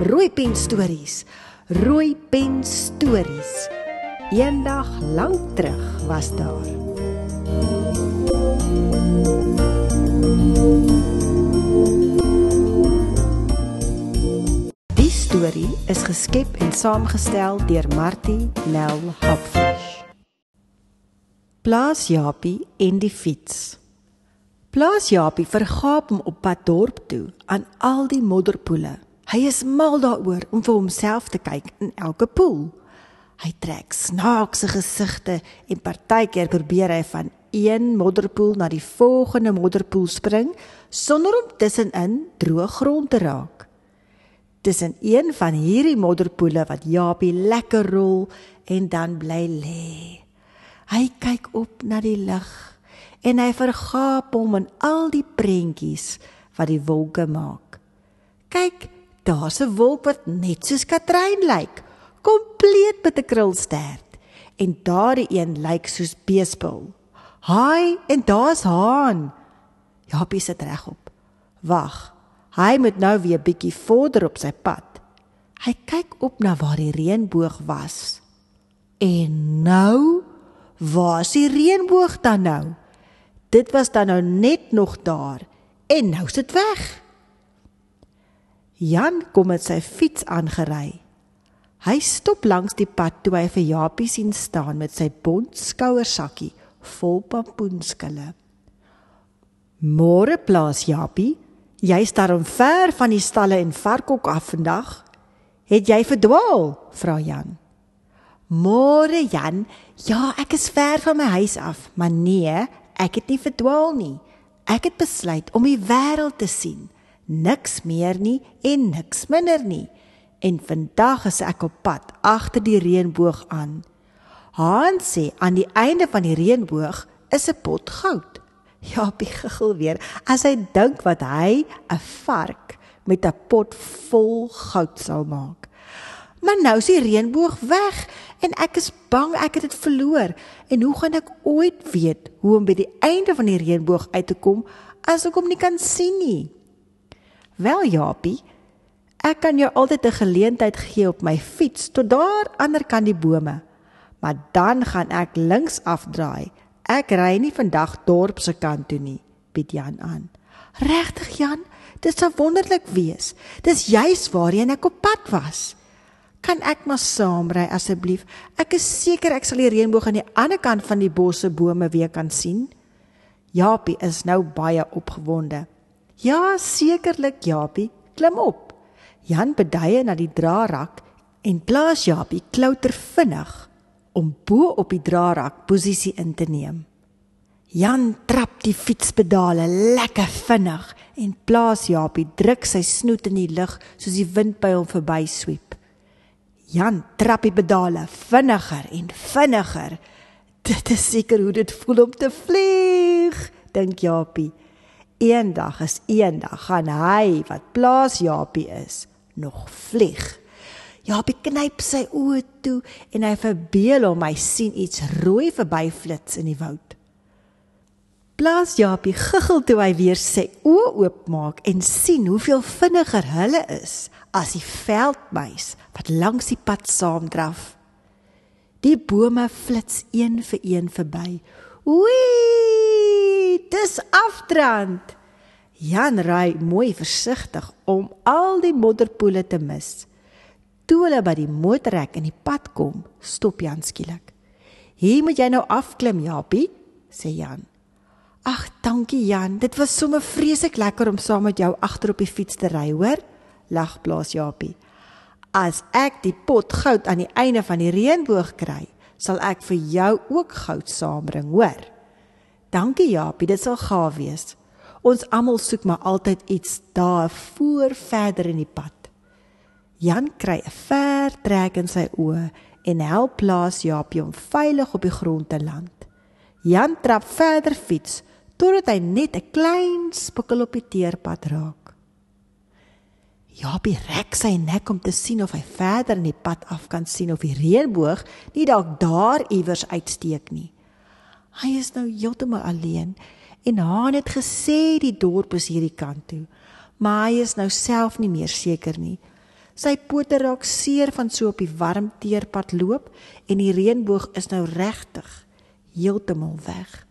Rooi pen stories. Rooi pen stories. Eendag lank terug was daar. Die storie is geskep en saamgestel deur Martie Nel Hopfish. Plaas Japie en die fiets. Plaas Japie vergaap hom op pad dorp toe aan al die modderpoele. Hy is mal daaroor om vir homself te kyk in elke poel. Hy trek snaakse gesigte en partykeer probeer hy van een modderpoel na die volgende modderpoel spring sonder om tussenin droë grond te raak. Tussen een van hierdie modderpoele wat Japie lekker rol en dan bly lê. Hy kyk op na die lig en hy vergaap hom in al die prentjies wat die wolke maak. Kyk, Daar's 'n wolk wat net soos Katrein lyk, kompleet met 'n krulstert. En daardie een lyk soos beespil. Haai, en daar's Haan. Japie sit regop. Wag. Hy moet nou weer bietjie vorder op sy pad. Hy kyk op na waar die reënboog was. En nou, waar is die reënboog dan nou? Dit was dan nou net nog daar en nou is dit weg. Jan kom met sy fiets aangery. Hy stop langs die pad toe hy vir Japie sien staan met sy bont skouersakkie vol pampoenskille. Môre plaas Japie, jy staan ver van die stalle en varkhok af vandag. Het jy verdwaal? vra Jan. Môre Jan, ja, ek is ver van my huis af, maar nee, ek het nie verdwaal nie. Ek het besluit om die wêreld te sien niks meer nie en niks minder nie. En vandag is ek op pad agter die reënboog aan. Haan sê aan die einde van die reënboog is 'n pot goud. Japie giggel weer as hy dink wat hy 'n vark met 'n pot vol goud sal maak. Maar nou is die reënboog weg en ek is bang ek het dit verloor. En hoe gaan ek ooit weet hoe om by die einde van die reënboog uit te kom as ek hom nie kan sien nie? Wel Japie, ek kan jou altyd 'n geleentheid gee op my fiets tot daar ander kant die bome. Maar dan gaan ek links afdraai. Ek ry nie vandag dorp se kant toe nie, bied Jan aan. Regtig Jan, dit sou wonderlik wees. Dis juis waarheen ek op pad was. Kan ek maar saamry asseblief? Ek is seker ek sal die reënboog aan die ander kant van die bosse bome weer kan sien. Japie is nou baie opgewonde. Ja, sekerlik, Japie, klim op. Jan beduie na die draerak en plaas Japie klouter vinnig om bo op die draerak posisie in te neem. Jan trap die fietspedale lekker vinnig en plaas Japie druk sy snoet in die lug soos die wind by hom verby sweep. Jan trap die pedale vinniger en vinniger. Dit is seker hoe dit voel om te vlieg, dink Japie. Eendag is eendag gaan hy wat plaas Japie is nog vlieg. Japie knyp sy oë toe en hy verbeel hom hy sien iets rooi verbyflits in die woud. Plaas Japie giggel toe hy weer sy oë oopmaak en sien hoeveel vinniger hulle is as die veldmuis wat langs die pad saamdraf. Die bome flits een vir een verby. Oei, dis afdrand. Jan ry mooi versigtig om al die modderpoele te mis. Toe hulle by die motorrek in die pad kom, stop Jan skielik. "Hier moet jy nou afklim, Japie," sê Jan. "Ag, dankie Jan. Dit was sommer vreeslik lekker om saam met jou agter op die fiets te ry, hoor?" lag plaas Japie. "As ek die pot goud aan die einde van die reënboog kry, sal ek vir jou ook goud saambring, hoor?" "Dankie Japie, dit sal gaaf wees." Ons almal soek maar altyd iets daar voor verder in die pad. Jan kry 'n ver trek in sy oë en help plaas Japie om veilig op die grond te land. Jan trap verder fiets totdat hy net 'n klein spikkel op die teerpad raak. Japie rek sy nek om te sien of hy verder in die pad af kan sien of die reënboog nie dalk daar iewers uitsteek nie. Hy is nou heeltemal alleen en Haan het gesê die dorp is hierdie kant toe, maar hy is nou self nie meer seker nie. Sy pote raak seer van so op die warm teerpad loop en die reënboog is nou regtig heeltemal weg.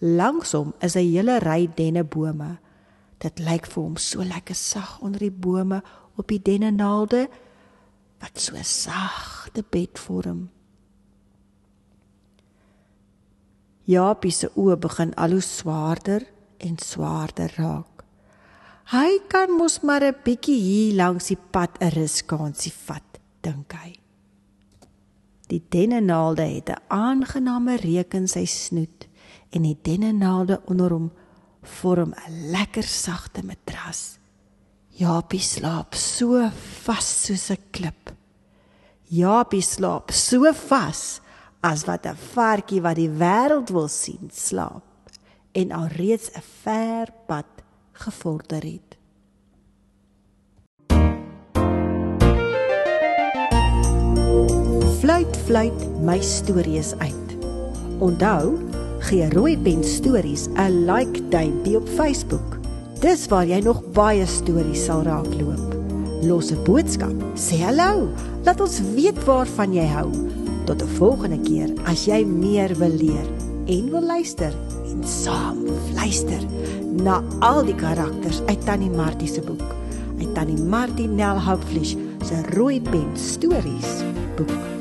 Langs hom is 'n hele ry dennebome. Dit lyk vir hom so lekker sag onder die bome op die dennenaalde wat so sagte bed vorm. Japie se oë begin al hoe swaarder en swaarder raak. Hy kan mos maar 'n bietjie hier langs die pad 'n ruskansie vat, dink hy. Die dennenaalde het 'n aangename reuk in sy snoet en die dennenaalde onder hom vorm 'n lekker sagte matras. Japie slaap so vas soos 'n klip. Japie slaap so vas as wat 'n varkie wat die wêreld wil sien slaap en alreeds 'n ver pad gevorder het. Fluit fluit my stories uit. Onthou, gee rooi pen stories 'n like duimpie op Facebook. Dis waar jy nog baie stories sal raakloop. Los 'n boodskap, sê hallo, laat ons weet waarvan jy hou. Tot 'n volgende keer as jy meer wil leer en wil luister en saam luister na al die karakters uit Tannie Martie se boek. Uit Tannie Martie Nel Houpfleisch se rooi pen stories boek.